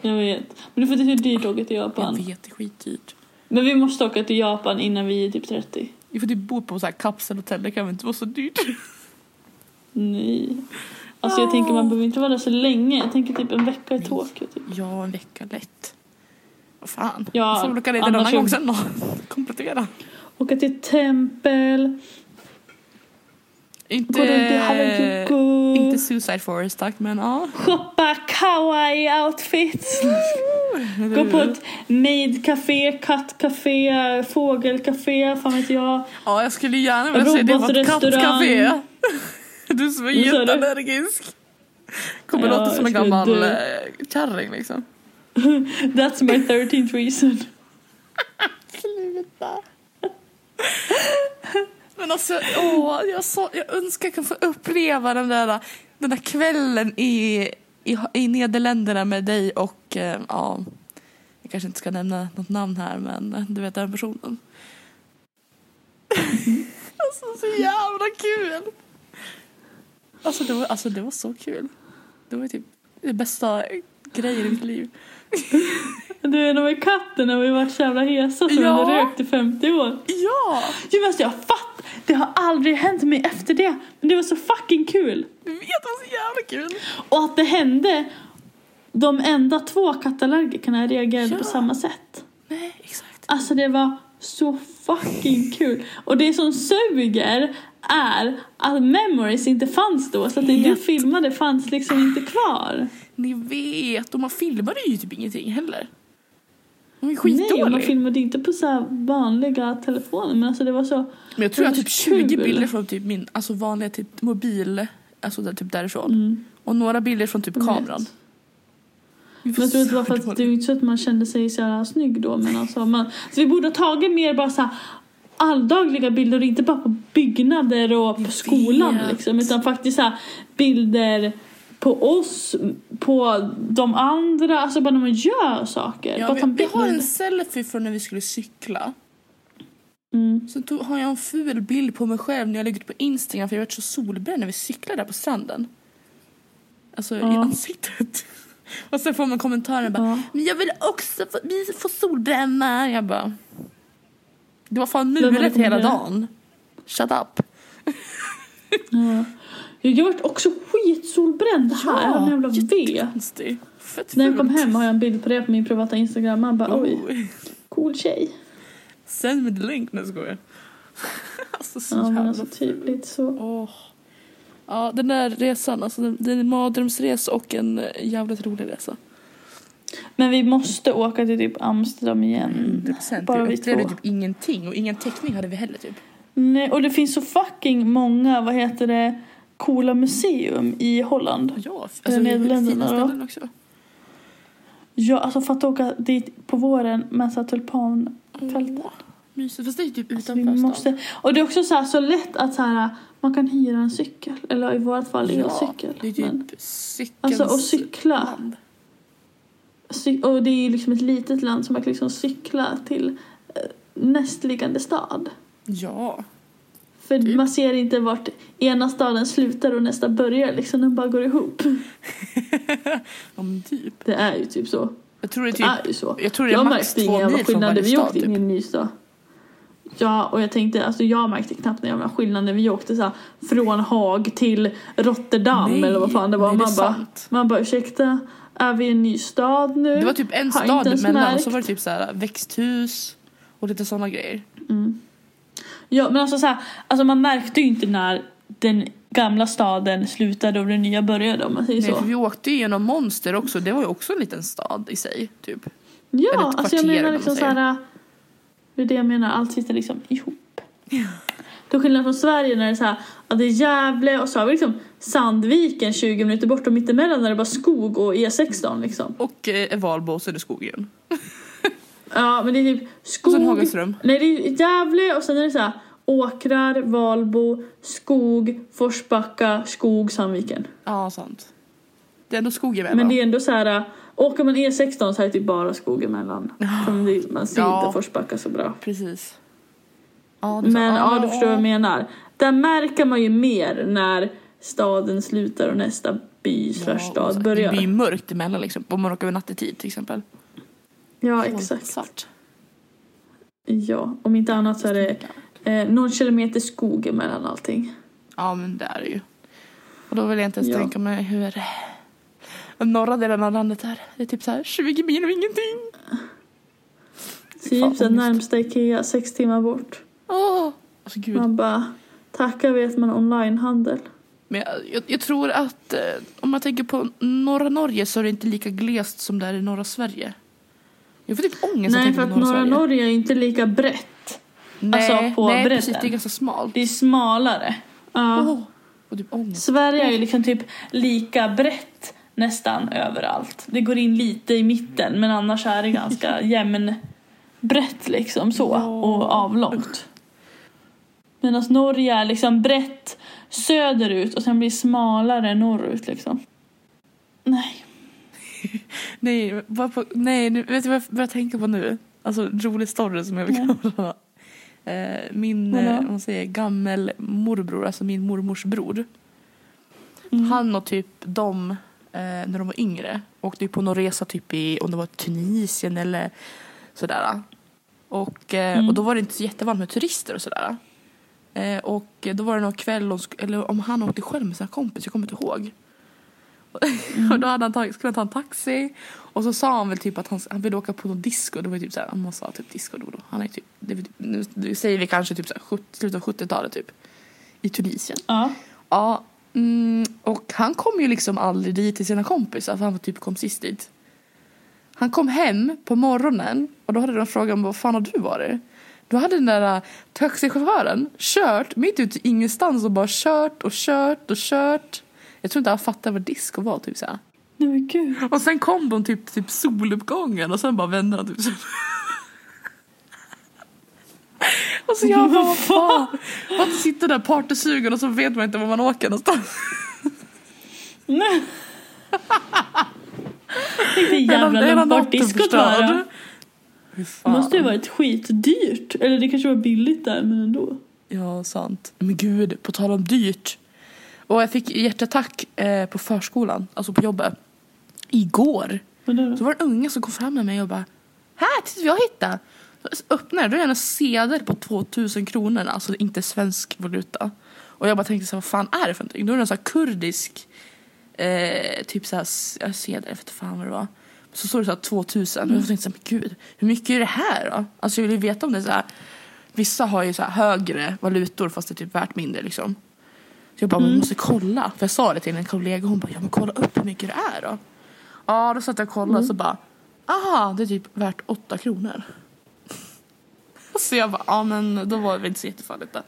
Jag vet. Men det får inte så dyrt att åka till Jag Japan. vet, det är skitdyrt. Men vi måste åka till Japan innan vi är typ 30. Vi får typ bo på så här kapselhotell, det kan väl inte vara så dyrt. Nej. Alltså jag tänker man behöver inte vara där så länge. Jag tänker typ en vecka i Tokyo. Typ. Ja, en vecka lätt. Vad fan. Ja, Ja, får väl åka dit en annan gång sen då. Komplettera. Åka till tempel. Inte, Harajuku. inte Suicide Forest tack men ja. Shoppa kawaii outfits. Gå på ett maid-café, kattcafé, fågelcafé, fan vet jag. Ja, jag skulle gärna vilja se det på ett kattcafé. Du som är jätteallergisk. Kommer Ja, låta som en gammal dö. eh, kärring liksom. That's my 13th reason. Sluta. Men alltså, åh, jag, så, jag önskar jag kan få uppleva den där, den där kvällen i, i, i Nederländerna med dig och, eh, ja, jag kanske inte ska nämna något namn här men du vet den personen. alltså så jävla kul! Alltså det var, alltså, det var så kul. Det var typ det bästa grejen i mitt liv. Du är med katten när vi varit så jävla hesa så Ja. vi rökt i 50 år. Ja! Jo, alltså, jag fatt, det har aldrig hänt mig efter det. Men det var så fucking kul. Jag vet, det var så jävla kul. Och att det hände de enda två kattallergikerna reagerade Ja. på samma sätt. Nej, exakt. Alltså det var så fucking kul. Och det som suger är att memories inte fanns då. Så att det du filmade fanns liksom inte kvar. Ni vet, och man filmade ju typ ingenting heller. Var ju Nej, man skitdålig. filmade inte på så här vanliga telefoner. Men alltså det var så... Men jag tror jag har typ så 20 kul. bilder från typ min alltså vanliga typ mobil, alltså där, typ därifrån. Mm. Och några bilder från typ kameran. Men jag tror att det var för att det är inte så att man kände sig så här snygg då. Men alltså man, så vi borde ha tagit mer bara så här alldagliga bilder och inte bara på byggnader och på skolan liksom. Utan faktiskt så här bilder på oss, på de andra, alltså bara när man gör saker. Ja, vi, vi har en selfie från när vi skulle cykla. Mm. Sen tog, har jag en ful bild på mig själv när jag lägger ut på Instagram för jag var så solbränd när vi cyklade där på stranden. Alltså i Ja. ansiktet. Och sen får man kommentarer bara Ja. Men jag vill också få, vi få solbränna. Jag bara Det var fan mulet hela dagen. Shut up. Ja. Jag vart också skitsolbränd här. jag har en jävla jättekonstig. Fett När jag kom hem har jag en bild på det på min privata instagram. Man bara oj, Oj. cool tjej. Send me the link. Nej jag. Alltså så Ja jävla alltså lite så. Åh. Ja, den där resan, alltså det är en mardrömsresa och en jävligt rolig resa. Men vi måste åka till typ Amsterdam igen. 100%. Bara vi två. typ ingenting och ingen täckning hade vi heller typ. Nej, och det finns så fucking många, vad heter det, coola museum i Holland. Ja, det Nederländerna fina ställen också. Ja, alltså för att åka dit på våren med så här. Åh, mysigt. Fast det är typ Alltså, utanför stan. måste, och det är också så, här, så lätt att så här, man kan hyra en cykel. Eller i vårt fall Ja, elcykel. det är typ Men, alltså och cykla. land. Och det är ju liksom ett litet land som man kan liksom cykla till eh, nästliggande stad. Ja. För Typ. man ser inte vart ena staden slutar och nästa börjar liksom, de bara går ihop. ja men typ. Det är ju typ så. Jag tror det är Det typ, är ju så. jag tror det är Jag max märkte två mil från när varje vi stad åkte in i typ. en ny stad. Ja, och jag tänkte, alltså jag märkte knappt någon jävla skillnad när vi åkte så här, från Haag till Rotterdam Nej, eller vad fan det var. nej, det man, bara, man bara ursäkta, är vi i en ny stad nu? Det var typ en stad emellan och så var det typ så här växthus och lite sådana grejer. Mm. Ja men alltså så här, alltså man märkte ju inte när den gamla staden slutade och den nya började om man säger Nej, så. för vi åkte ju genom Monster också. Det var ju också en liten stad i sig. Typ. Ja, Eller ett alltså jag menar liksom vad så man här. Det är det jag menar, allt sitter liksom ihop. Till skillnad från Sverige när det är så här, att det är Gävle och så har vi liksom Sandviken 20 minuter bort och mittemellan är det bara skog och E16 liksom. Och eh, Valbo och så är det skogen. Ja men det är typ Och sen skog. Hagaström. Nej det är Gävle och sen är det så här åkrar, Valbo, skog, Forsbacka, skog, Sandviken. Ja, sant. Det är ändå skog emellan. Men det är ändå så här, åker man E16 så är det typ bara skog emellan. Man ser Ja. inte Forsbacka så bra. Precis. Ja, så- Men ja, du förstår vad jag menar. Där märker man ju mer när staden slutar och nästa by slash stad börjar. Det blir mörkt emellan liksom. Om man åker över nattetid till exempel. Ja, exakt. Svart. Ja, om inte annat så är det eh, någon kilometer skog emellan allting. Ja, men det är det ju. Och då vill jag inte ens Ja. tänka mig hur den norra delen av landet är. Det är typ så här 20 mil och ingenting. Typ ångest. närmsta Ikea sex timmar bort. Åh! Alltså gud. Man bara, tacka vet man onlinehandel. Men jag, jag, jag tror att eh, om man tänker på norra Norge så är det inte lika glest som det är i norra Sverige. Jag får typ ångest Nej, för att norra Sverige. Norge är inte lika brett. nej, alltså på nej bredden. precis. Det är ganska smalt. Det är smalare. Ja. Åh, och typ ångest. Sverige är ju liksom typ lika brett nästan överallt. Det går in lite i mitten men annars är det ganska jämn brett liksom så och avlångt. Medan Norge är liksom brett söderut och sen blir smalare norrut liksom. Nej. Nej, vad på, nej nu, vet du vad jag börjar tänka på nu? Alltså en rolig story som jag vill kalla eh, Min, eh, man säger, gammel morbror, alltså min mormors bror. Mm. Han och typ de eh, när de var yngre. Åkte ju på någon resa typ i, om det var Tunisien eller sådär. Och, eh, Mm. och då var det inte så jättevanligt med turister och sådär. Eh, och då var det någon kväll, eller om han åkte själv med sina kompis, jag kommer inte ihåg. och då hade han tagit, skulle han ta en taxi och så sa han väl typ att han, han ville åka på någon disco. Det var ju typ såhär, han sa typ disco då då. Han är typ, det, det, nu, säger vi kanske typ 70, slutet av 70-talet typ. I Tunisien. Ja. Ja, mm, och han kom ju liksom aldrig dit till sina kompisar för han var typ kom sist dit. Han kom hem på morgonen och då hade de frågat vad fan har du varit? Då hade den där äh, taxichauffören kört mitt ute i ingenstans och bara kört och kört och kört. Jag tror inte han fattade vad disco var typ såhär. Nej men gud. Och sen kom de typ typ soluppgången och sen bara vände han typ så. Och så jag bara vad fan. Att sitta där partysugen och så vet man inte var man åker någonstans. Nej. Vilken Hela- jävla hela långt bort diskot var det. Måste ju varit skitdyrt. Eller det kanske var billigt där men ändå. Ja, sant. Men gud, på tal om dyrt. Och jag fick hjärtattack eh, på förskolan, alltså på jobbet. Igår. Så var det en unge som kom fram med mig och bara Här, titta vad jag hittade. Så öppnade jag, då är det en sedel på 2000 kronor, alltså inte svensk valuta. Och jag bara tänkte så här, vad fan är det för någonting? Då är det en sån här kurdisk, eh, typ så här, s- ja, sedel, jag vet fan vad det var. Så står det så här 2000 och jag tänkte så här, men gud, hur mycket är det här då? Alltså jag vill ju veta om det är så här, vissa har ju så här högre valutor fast det är typ värt mindre liksom. Så jag bara, man måste kolla. För jag sa det till en kollega hon bara, ja men kolla upp hur mycket det är då. Ja, då satt jag och kollade och så bara, aha, det är typ värt åtta kronor. Så jag bara, ja men då var det inte så jättefarligt då.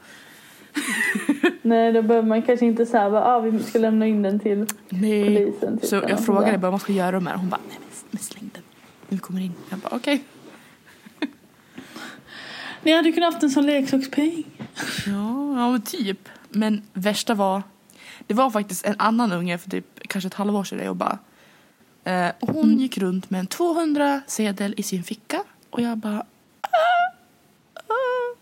Nej då behöver man kanske inte säga att ah, vi ska lämna in den till Nej. polisen. Typ, Så jag frågade bara vad man ska göra med det. Hon bara, nej men, men släng den. Nu kommer in. Jag bara, okej. Ni hade kunnat haft en sån leksakspeng. Ja, ja men typ. Men värsta var, det var faktiskt en annan unge för typ kanske ett halvår sedan jag jobbade. Eh, hon Mm. gick runt med en 200 sedel i sin ficka och jag bara ah, ah.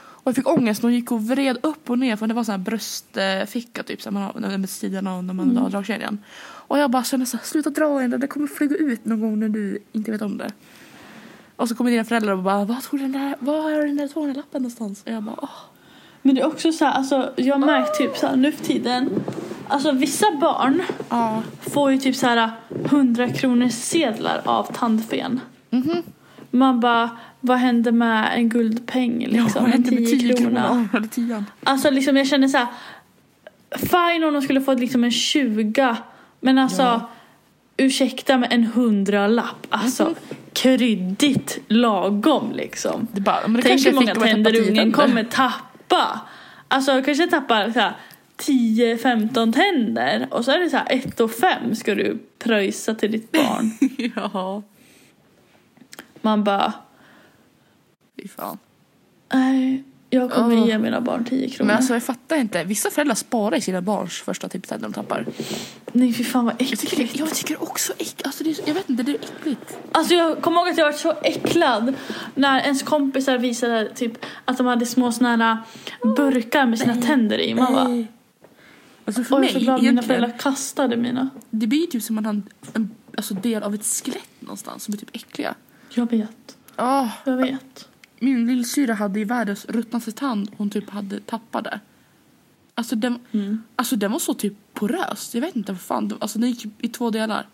Och jag fick ångest och hon gick och vred upp och ner för det var sån här bröstficka typ så här, man har, med sidan av när man Mm. har dragkedjan. Och jag bara kände så här, sluta dra i den, det kommer flyga ut någon gång när du inte vet om det. Och så kommer dina föräldrar och bara, vad tog den där, var är den där 200-lappen någonstans? Och jag bara, åh. Men det är också så här, alltså jag har märkt typ så här nu för tiden. Alltså vissa barn Ja. får ju typ så här 100 kronors sedlar av tandfen. Mhm. Man bara, vad händer med en guldpeng liksom? vad en hände med 10 10 kronor. kronor? Eller 10 Alltså liksom jag känner så här. Fine om de skulle fått liksom en 20. Men alltså Ja. ursäkta med en hundralapp. Alltså Mhm. kryddigt lagom liksom. Det bara, men det Tänk hur många tänder tappade 10 ungen kommer tappa. Alltså kanske tappar så här 10-15 tänder och så är det så här 1 och 5 ska du pröjsa till ditt barn. ja, Man bara, fy fan. nej, jag kommer Åh. ge mina barn 10 kronor. Men alltså jag fattar inte. Vissa föräldrar sparar i sina barns första typ tänder de tappar. nej fy fan vad Jag tycker, äckligt. jag tycker också äck, alltså det är, jag vet inte, det är äckligt. Alltså jag kommer ihåg att jag var så äcklad när ens kompisar visade typ att de hade små såna här burkar med sina tänder i. Man bara, Nej. Alltså för oj mig så glad mina föräldrar kastade mina. det blir typ som att man har en, en alltså del av ett skelett någonstans som är typ äckliga. Jag vet, Oh, jag vet. Min lillsyra hade i världens ruttnaste tand hon typ hade tappat det. Alltså den, Mm. alltså den var så typ porös. Jag vet inte vad fan. Alltså den gick i två delar.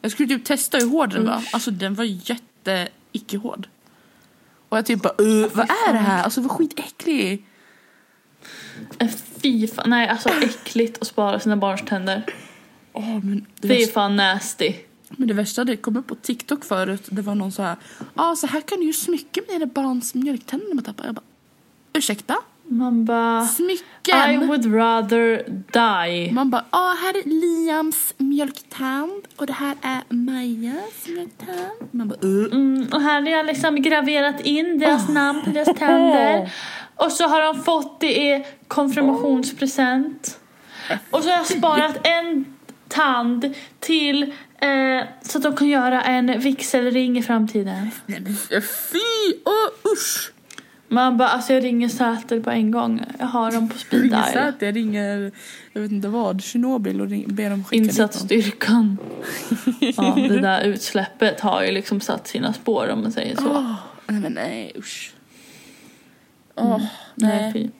Jag skulle typ testa hur hård den var. Alltså den var jätte icke hård. Och jag typ bara uh, vad är det här? Alltså vad skitäcklig. Äh, Fy fan, nej alltså äckligt att spara sina barns tänder. Åh, men, det Det är fan nasty. Men det värsta det kom upp på TikTok förut. Det var någon så här. Ja ah, så här kan du ju smycka med dina barns mjölktänder man tappar. Jag bara ursäkta? Man bara, I Smycken? would rather die. Man bara, ja här är Liams mjölktand och det här är Majas mjölktand. Man bara, uh. Mm, och här har jag liksom graverat in deras namn på deras tänder. Och så har de fått det i konfirmationspresent. Och så har jag sparat en tand till eh, så att de kan göra en vigselring i framtiden. Nej men fy, åh usch. Man bara, alltså jag ringer Säter på en gång. Jag har dem på speed dial. att jag ringer, jag vet inte vad, Tjernobyl och ring, ber dem skicka. Insatsstyrkan. ja, det där utsläppet har ju liksom satt sina spår om man säger så. Åh, nej men nej usch. Åh, Nej, nej.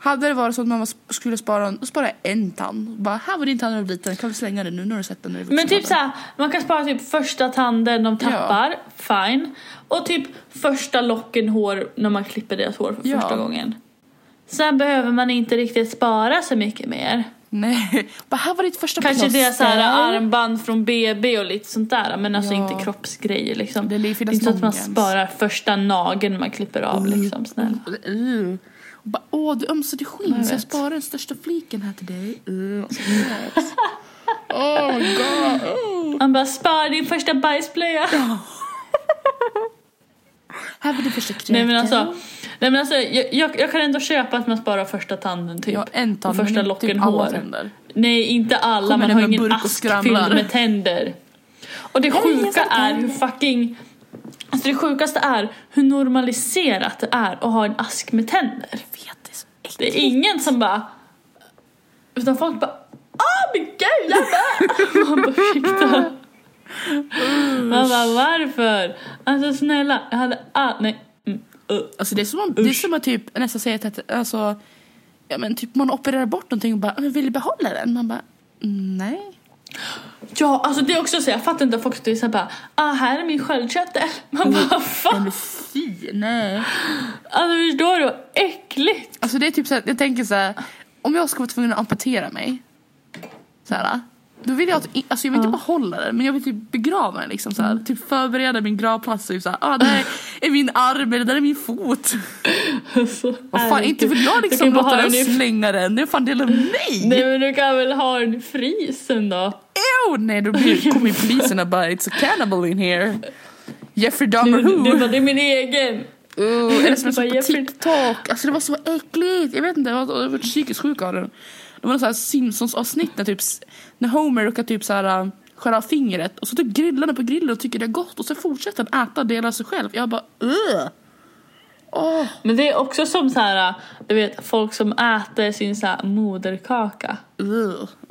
Hade det varit så att man var- skulle spara, sparar jag en tand. Bara, här var din tand när du var liten, kan vi slänga den nu när du sett den när du Men typ ålder?" såhär, man kan spara typ första tanden de tappar, fine. Och typ första locken hår när man klipper deras hår för Ja. första gången. Sen behöver man inte riktigt spara så mycket mer. Nej, bara här var ditt första Kanske det är så här plåster. armband från BB och lite sånt där men alltså Ja. inte kroppsgrejer liksom. Det är inte så att man sparar första nageln man klipper av liksom, snälla. Uh. Bara, åh du ömsade skinn Jag så jag vet. sparar den största fliken här till dig. Uh. så oh my god. Oh. Man bara, spara din första bajsblöja. Här var din första kräken. Nej men alltså, nej, men alltså jag, jag, jag kan ändå köpa att man sparar första tanden typ. Ja, en tand, och första men inte locken typ alla hår. tänder. Nej, inte alla. Kommer Man har med ingen burk och ask skramlar. fylld med tänder. Och det Nej, sjuka är hur fucking... Alltså det sjukaste är hur normaliserat det är att ha en ask med tänder. Jag vet, det är så äckligt. Det är ingen som bara... Utan folk bara Åh men gud jag! Man bara ursäkta. Man bara varför? Alltså snälla, jag hade all... Nej. Mm, uh. Alltså det är som, om- det är som att typ nästan säga att alltså, ja, men typ man opererar bort någonting och bara, men vill du behålla den? Man bara, "Mm, nej. Ja, alltså det är också så jag fattar inte att folk skulle säga bara ah här är min sköldkörtel. Man bara fan. men fy, nej. Alltså förstår du vad äckligt? Alltså det är typ så här, jag tänker så här, om jag ska vara tvungen att amputera mig, så här, då vill jag att, alltså jag vill inte behålla den, men jag vill typ begrava den liksom så här, typ förbereda min gravplats, typ så här, ah, det här är min arm eller det där är min fot. Alltså, Vad fan, inte vill jag liksom låta den den i- slänga den, det är fan del av mig. Nej men du kan väl ha den i frysen då? Ew, nej då blir, kommer polisen och bara it's a cannibal in here. Jeffrey Dahmer who? du bara, det är min egen. Uh, eller som jag på TikTok. Alltså det var så äckligt. Jag vet inte, jag var, jag var psykiskt sjuk av det. Det var någon sån här Simpsons avsnitt när, typ, när Homer råkar typ så här uh, skära av fingret och så typ grillar han på grillen och tycker det är gott och så fortsätter han äta delar av sig själv. Jag bara uh. Åh. Men det är också som så här, du vet folk som äter sin så här moderkaka. Uh,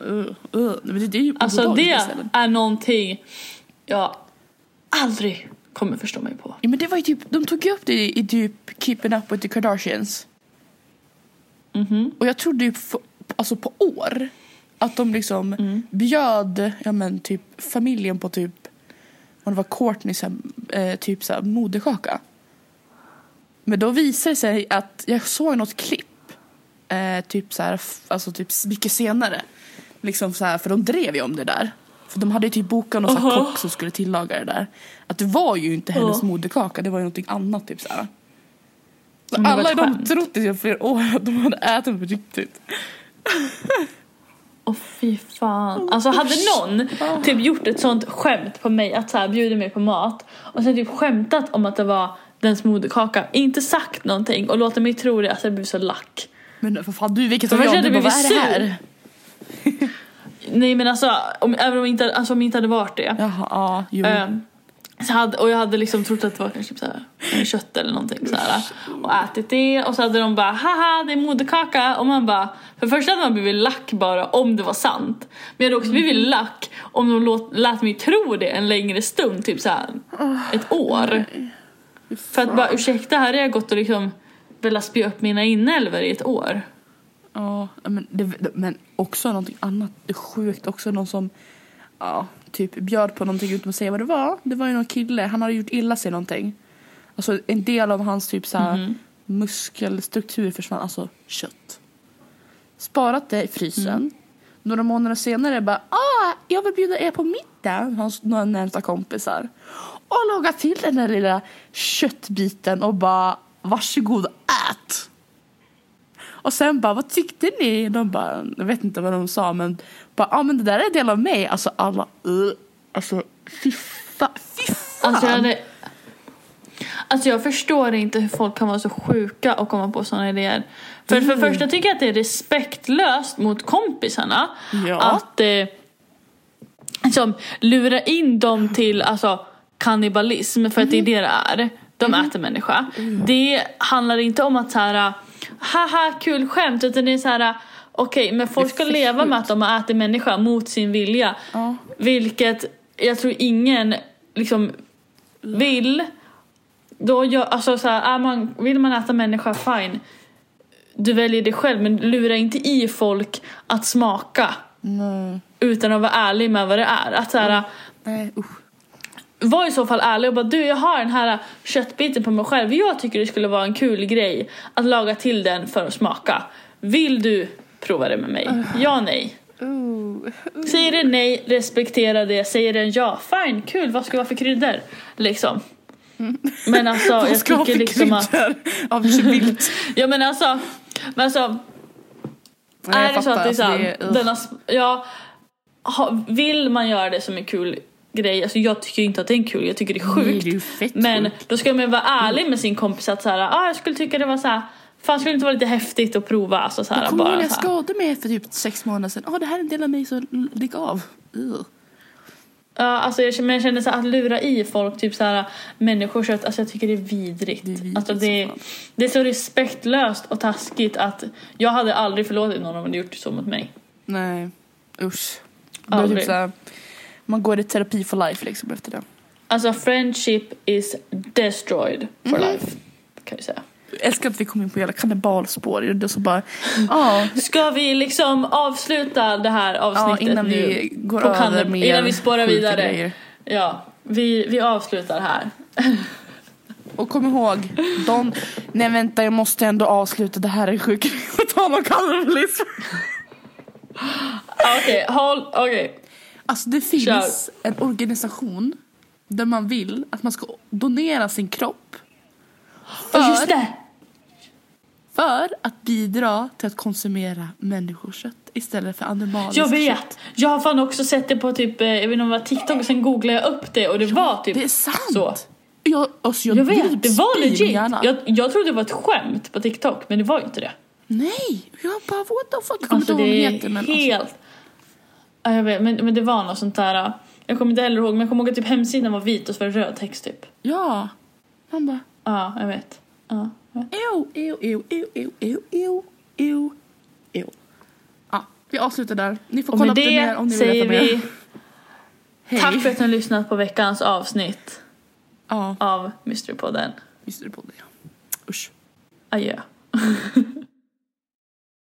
uh, uh. Men det, det är ju Alltså det istället. är någonting jag aldrig kommer förstå mig på. Ja, men det var ju typ, de tog ju upp det i, i typ Keeping Up With The Kardashians. Mhm. Och jag trodde ju på, alltså på år att de liksom Mm. bjöd ja, men typ familjen på typ om det var Courtney så här, eh, typ så här, moderkaka. Men då visade det sig att jag såg något klipp eh, typ så här, alltså typ mycket senare. Liksom så här, för de drev ju om det där. För de hade ju typ bokat någon här Aha. kock som skulle tillaga det där. Att det var ju inte hennes Ja. moderkaka, det var ju någonting annat typ så här. Så alla de trott i flera år att de hade ätit på riktigt. Åh fy fan. Alltså hade någon typ gjort ett sånt skämt på mig att så här bjuda mig på mat och sen typ skämtat om att det var dens moderkaka, inte sagt någonting och låtit mig tro det, alltså jag blev så lack. Men för fan du vilket av först jag, du bara jag vad är det här? Nej men alltså, om, även om inte, alltså, om inte hade varit det. Jaha, ja, jo. Ehm, så hade, och jag hade liksom trott att det var kanske såhär, kött eller någonting såhär. Och ätit det och så hade de bara haha det är moderkaka och man bara för det första hade man blivit lack bara om det var sant. Men jag hade också blivit lack om de låt, lät mig tro det en längre stund, typ såhär ett år. För att bara ursäkta här har jag gått och liksom velat spy upp mina inälvor i ett år. Ja, men, det, men också någonting annat det är sjukt. Också någon som ja, typ bjöd på någonting utan att säga vad det var. Det var ju någon kille, han hade gjort illa sig någonting. Alltså en del av hans typ såhär Mhm. muskelstruktur försvann, alltså kött. Sparat det i frysen. Mm. Några månader senare bara ah, jag vill bjuda er på middag, hans några närmsta kompisar. Och laga till den där lilla köttbiten och bara varsågod ät. Och sen bara, vad tyckte ni? De bara, jag vet inte vad de sa men bara, ja ah, men det där är en del av mig. Alltså alla, uh, alltså fy fan, fy fan. Alltså jag, hade... alltså jag förstår inte hur folk kan vara så sjuka och komma på sådana idéer. För för Mm. det första tycker jag att det är respektlöst mot kompisarna Ja. att eh, liksom, lura in dem till alltså, kannibalism för att det är Mm. det det är. de äter människa. Det handlar inte om att så här, haha kul skämt utan det är så här okej men folk ska leva med att de har ätit människa mot sin vilja. Ja. Vilket jag tror ingen liksom vill. Då gör, alltså så här, är man, vill man äta människa, fine. Du väljer det själv men lura inte i folk att smaka Nej. utan att vara ärlig med vad det är. Att så här, Nej usch. Var i så fall ärlig och bara du jag har den här köttbiten på mig själv. Jag tycker det skulle vara en kul grej att laga till den för att smaka. Vill du prova det med mig? Ja, nej. Säger det nej, respektera det. Säger den ja, fine, kul, vad ska det vara för kryddor? Liksom. Men alltså, Vad jag ska jag ha tycker för liksom att... kryddor av vilt? Ja men alltså, men alltså Nej, jag är det så att det är fattar, så här, alltså, denna, ja, ha, vill man göra det som en kul grej, alltså jag tycker inte att det är kul, jag tycker det är Nej, sjukt. det är Men sjukt. då ska man vara ärlig med sin kompis att så här, ah, jag skulle tycka det var så här, fan skulle det inte vara lite häftigt att prova? Alltså, så här, Jag kommer ihåg när jag så här. skadade mig för typ sex månader sedan. Ja, det här är en del av mig som gick av. Ugh. Ja, alltså jag, men jag känner så här, att lura i folk, typ så här människokött, alltså jag tycker det är vidrigt. Det är vidrigt alltså, det, det är så respektlöst och taskigt att jag hade aldrig förlåtit någon om de hade gjort så mot mig. Nej, usch. Är Aldrig. typ såhär, man går i terapi for life liksom efter det. Alltså friendship is destroyed for Mhm. life. Kan jag säga. Jag älskar att vi kom in på hela kannibalspår. Det är så bara, ja. Ska vi liksom avsluta det här ja avsnittet innan nu? vi går på över med innan vi spårar vidare. grejer. Ja, vi, vi avslutar här. Och kom ihåg, de, nej vänta jag måste ändå avsluta, det här är sjukt. På tal om kannibalism. Ah, Okej, håll, okej. Alltså det finns en organisation där man vill att man ska donera sin kropp Ja, just för, det! för att bidra till att konsumera människokött istället för animaliskt Jag vet! kött. Jag har fan också sett det på typ, eh, jag vet inte om det var TikTok sen googlade jag upp det och det var typ Det är sant! så. Jag, alltså jag, Jag vet, det var legit. Jag, jag trodde det var ett skämt på TikTok men det var ju inte det. Nej! Jag bara what the fuck, jag kommer Alltså inte ihåg det vad är heter men helt... alltså, Ja, jag vet, men, men det var något sånt där. Jag kommer inte heller ihåg men jag kommer ihåg att typ hemsidan var vit och så var det röd text typ. Ja. Man bara Ja, jag vet. Ja, jag vet. ew, ew, ew, ew, ew, ew, ew, ew, ew. Ja, vi avslutar där. Ni får Och kolla upp det mer om ni vill veta vi mer. Hej. tack för att ni har lyssnat på veckans avsnitt Ja, av Mysterypodden. på det. Usch. Adjö.